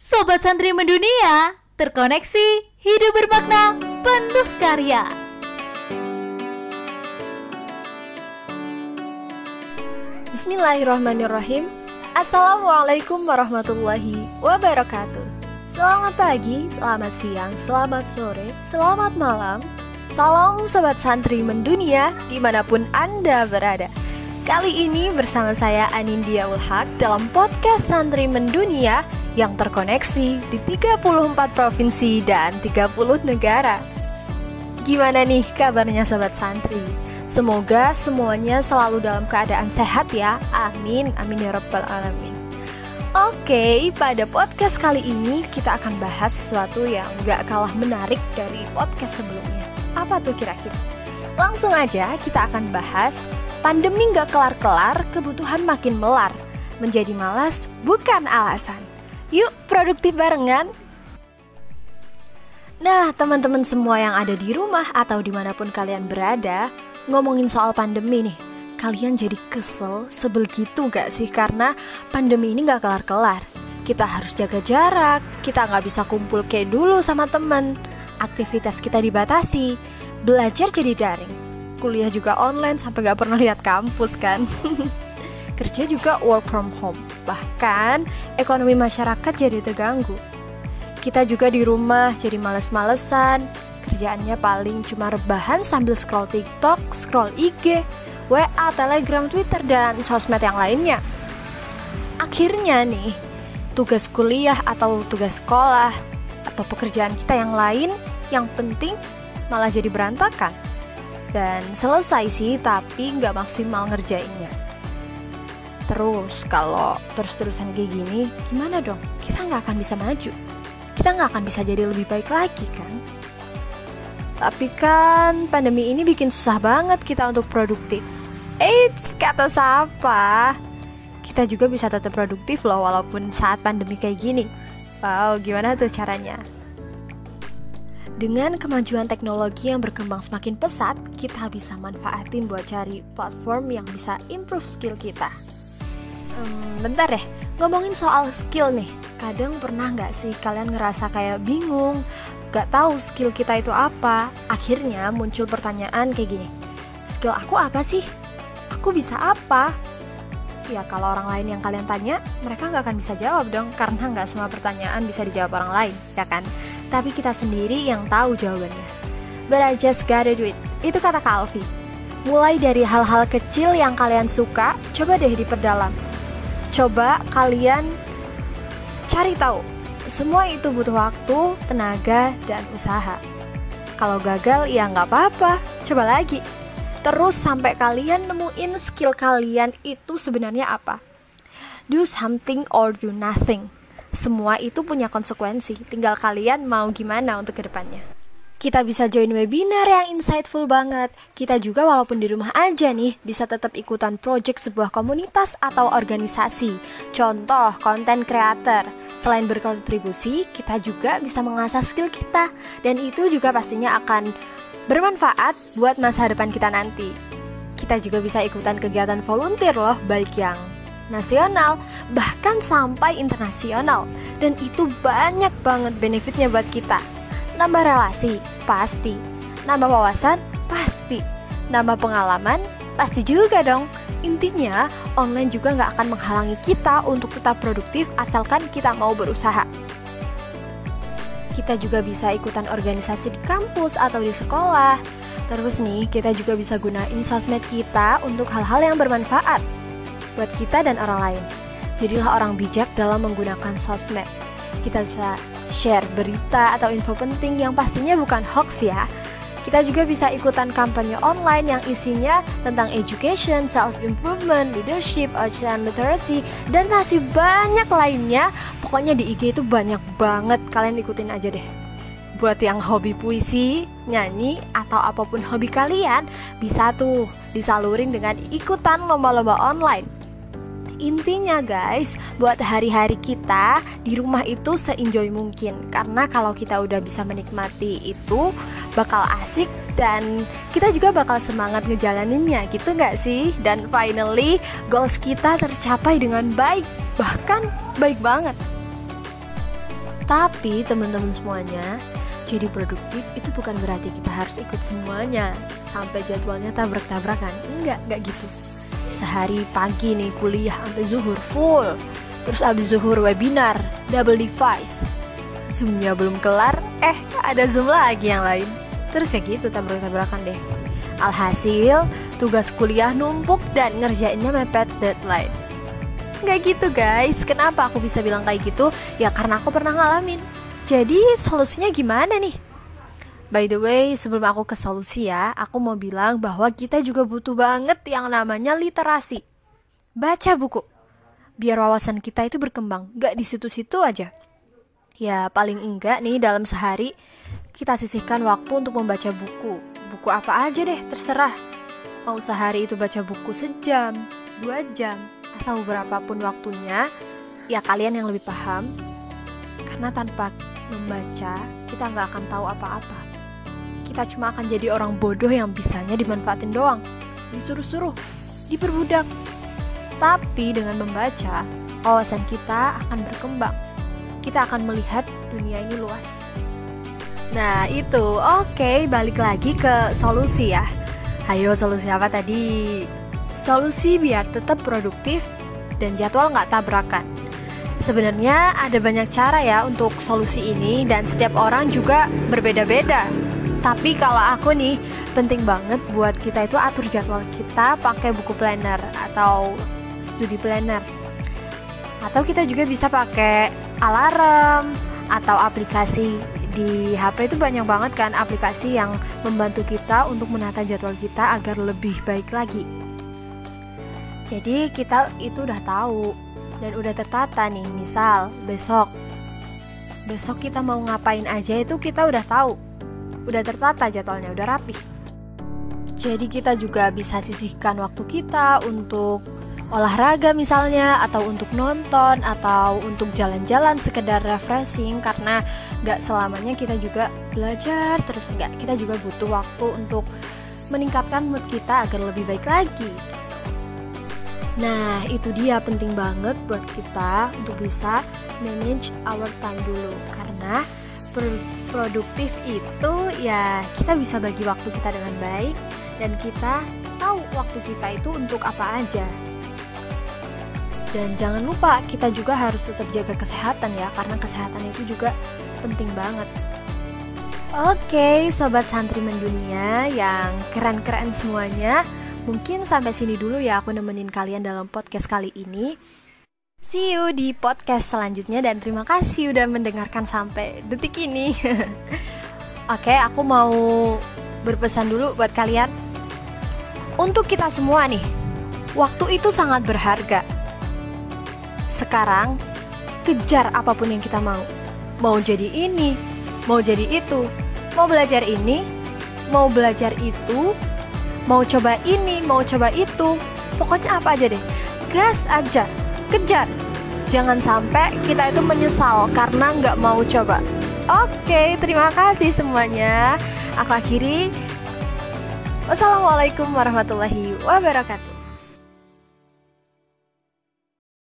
Sobat Santri Mendunia, terkoneksi, hidup bermakna, penuh karya. Bismillahirrahmanirrahim. Assalamualaikum warahmatullahi wabarakatuh. Selamat pagi, selamat siang, selamat sore, selamat malam. Salam Sobat Santri Mendunia di mana pun Anda berada. Kali ini bersama saya Anindya Ulhak dalam podcast Santri Mendunia yang terkoneksi di 34 provinsi dan 30 negara. Gimana nih kabarnya Sobat Santri? Semoga semuanya selalu dalam keadaan sehat ya. Amin, amin ya rabbal alamin. Oke, pada podcast kali ini kita akan bahas sesuatu yang gak kalah menarik dari podcast sebelumnya. Apa tuh kira-kira? Langsung aja kita akan bahas Pandemi nggak kelar-kelar, kebutuhan makin melar. Menjadi malas bukan alasan. Yuk produktif barengan. Nah, teman-teman semua yang ada di rumah atau di mana pun kalian berada, ngomongin soal pandemi nih, kalian jadi kesel, sebel gitu gak sih? Karena pandemi ini gak kelar-kelar. Kita harus jaga jarak, kita nggak bisa kumpul kayak dulu sama temen, aktivitas kita dibatasi, belajar jadi daring kuliah juga online sampai gak pernah lihat kampus kan kerja juga work from home. Bahkan ekonomi masyarakat jadi terganggu. Kita juga di rumah jadi males-malesan. Kerjaannya paling cuma rebahan sambil scroll TikTok, scroll IG, WA, Telegram, Twitter, dan sosmed yang lainnya. Akhirnya nih, tugas kuliah atau tugas sekolah atau pekerjaan kita yang lain yang penting malah jadi berantakan. Dan selesai sih tapi nggak maksimal ngerjainnya terus kalau terus-terusan kayak gini gimana dong kita nggak akan bisa maju kita nggak akan bisa jadi lebih baik lagi kan tapi kan pandemi ini bikin susah banget kita untuk produktif Eits, kata siapa? Kita juga bisa tetap produktif loh walaupun saat pandemi kayak gini Wow, gimana tuh caranya? Dengan kemajuan teknologi yang berkembang semakin pesat, kita bisa manfaatin buat cari platform yang bisa improve skill kita. Hmm, bentar deh, ngomongin soal skill nih. Kadang pernah nggak sih kalian ngerasa kayak bingung, nggak tahu skill kita itu apa? Akhirnya muncul pertanyaan kayak gini, skill aku apa sih? Aku bisa apa? Ya kalau orang lain yang kalian tanya, mereka nggak akan bisa jawab dong, karena nggak semua pertanyaan bisa dijawab orang lain, ya kan? tapi kita sendiri yang tahu jawabannya. But I just gotta do it. Itu kata Kak Alfi. Mulai dari hal-hal kecil yang kalian suka, coba deh diperdalam. Coba kalian cari tahu. Semua itu butuh waktu, tenaga, dan usaha. Kalau gagal ya nggak apa-apa, coba lagi. Terus sampai kalian nemuin skill kalian itu sebenarnya apa. Do something or do nothing semua itu punya konsekuensi. Tinggal kalian mau gimana untuk ke depannya. Kita bisa join webinar yang insightful banget. Kita juga walaupun di rumah aja nih, bisa tetap ikutan project sebuah komunitas atau organisasi. Contoh, konten creator. Selain berkontribusi, kita juga bisa mengasah skill kita. Dan itu juga pastinya akan bermanfaat buat masa depan kita nanti. Kita juga bisa ikutan kegiatan volunteer loh, baik yang nasional, bahkan sampai internasional. Dan itu banyak banget benefitnya buat kita. Nambah relasi, pasti. Nambah wawasan, pasti. Nambah pengalaman, pasti juga dong. Intinya, online juga nggak akan menghalangi kita untuk tetap produktif asalkan kita mau berusaha. Kita juga bisa ikutan organisasi di kampus atau di sekolah. Terus nih, kita juga bisa gunain sosmed kita untuk hal-hal yang bermanfaat buat kita dan orang lain. Jadilah orang bijak dalam menggunakan sosmed. Kita bisa share berita atau info penting yang pastinya bukan hoax ya. Kita juga bisa ikutan kampanye online yang isinya tentang education, self-improvement, leadership, ocean literacy, dan masih banyak lainnya. Pokoknya di IG itu banyak banget, kalian ikutin aja deh. Buat yang hobi puisi, nyanyi, atau apa pun hobi kalian, bisa tuh disalurin dengan ikutan lomba-lomba online. Intinya guys, buat hari-hari kita di rumah itu seenjoy mungkin Karena kalau kita udah bisa menikmati itu bakal asik dan kita juga bakal semangat ngejalaninnya gitu gak sih? Dan finally, goals kita tercapai dengan baik Bahkan baik banget Tapi teman-teman semuanya, jadi produktif itu bukan berarti kita harus ikut semuanya sampai jadwalnya tabrak-tabrakan. Enggak, enggak gitu. Sehari pagi nih kuliah sampai zuhur full. Terus abis zuhur webinar, double device. Zoomnya belum kelar, eh ada zoom lagi yang lain. Terus ya gitu tabrak-tabrakan deh. Alhasil, tugas kuliah numpuk dan ngerjainnya mepet deadline. Nggak gitu guys, kenapa aku bisa bilang kayak gitu? Ya karena aku pernah ngalamin. Jadi solusinya gimana nih? By the way, sebelum aku ke solusi ya, aku mau bilang bahwa kita juga butuh banget yang namanya literasi. Baca buku. Biar wawasan kita itu berkembang, nggak di situ-situ aja. Ya paling enggak nih dalam sehari kita sisihkan waktu untuk membaca buku. Buku apa aja deh, terserah. Mau sehari itu baca buku sejam, dua jam, atau berapapun waktunya, ya kalian yang lebih paham. Karena tanpa membaca, kita nggak akan tahu apa-apa. Kita cuma akan jadi orang bodoh yang bisanya dimanfaatin doang, disuruh-suruh, diperbudak. Tapi dengan membaca, wawasan kita akan berkembang. Kita akan melihat dunia ini luas. Nah itu, oke balik lagi ke solusi ya. Ayo solusi apa tadi? Solusi biar tetap produktif dan jadwal nggak tabrakan. Sebenarnya ada banyak cara ya untuk solusi ini dan setiap orang juga berbeda-beda. Tapi kalau aku nih penting banget buat kita itu atur jadwal kita pakai buku planner atau studi planner. Atau kita juga bisa pakai alarm atau aplikasi di HP itu banyak banget kan aplikasi yang membantu kita untuk menata jadwal kita agar lebih baik lagi. Jadi kita itu udah tahu dan udah tertata nih. Misal besok besok kita mau ngapain aja itu kita udah tahu. Udah tertata jadwalnya, udah rapi. Jadi kita juga bisa sisihkan waktu kita untuk olahraga misalnya atau untuk nonton atau untuk jalan-jalan sekedar refreshing karena nggak selamanya kita juga belajar terus nggak kita juga butuh waktu untuk meningkatkan mood kita agar lebih baik lagi Nah, itu dia penting banget buat kita untuk bisa manage our time dulu karena produktif itu ya kita bisa bagi waktu kita dengan baik dan kita tahu waktu kita itu untuk apa aja. Dan jangan lupa kita juga harus tetap jaga kesehatan ya karena kesehatan itu juga penting banget. Oke, sobat santri mendunia yang keren-keren semuanya. Mungkin sampai sini dulu ya aku nemenin kalian dalam podcast kali ini. See you di podcast selanjutnya dan terima kasih udah mendengarkan sampai detik ini. Oke, aku mau berpesan dulu buat kalian. Untuk kita semua nih, waktu itu sangat berharga. Sekarang, kejar apa pun yang kita mau. Mau jadi ini, mau jadi itu, mau belajar ini, mau belajar itu, mau coba ini, mau coba itu, pokoknya apa aja deh. Gas aja, kejar. Jangan sampai kita itu menyesal karena nggak mau coba. Oke, terima kasih semuanya. Aku akhiri. Wassalamualaikum warahmatullahi wabarakatuh.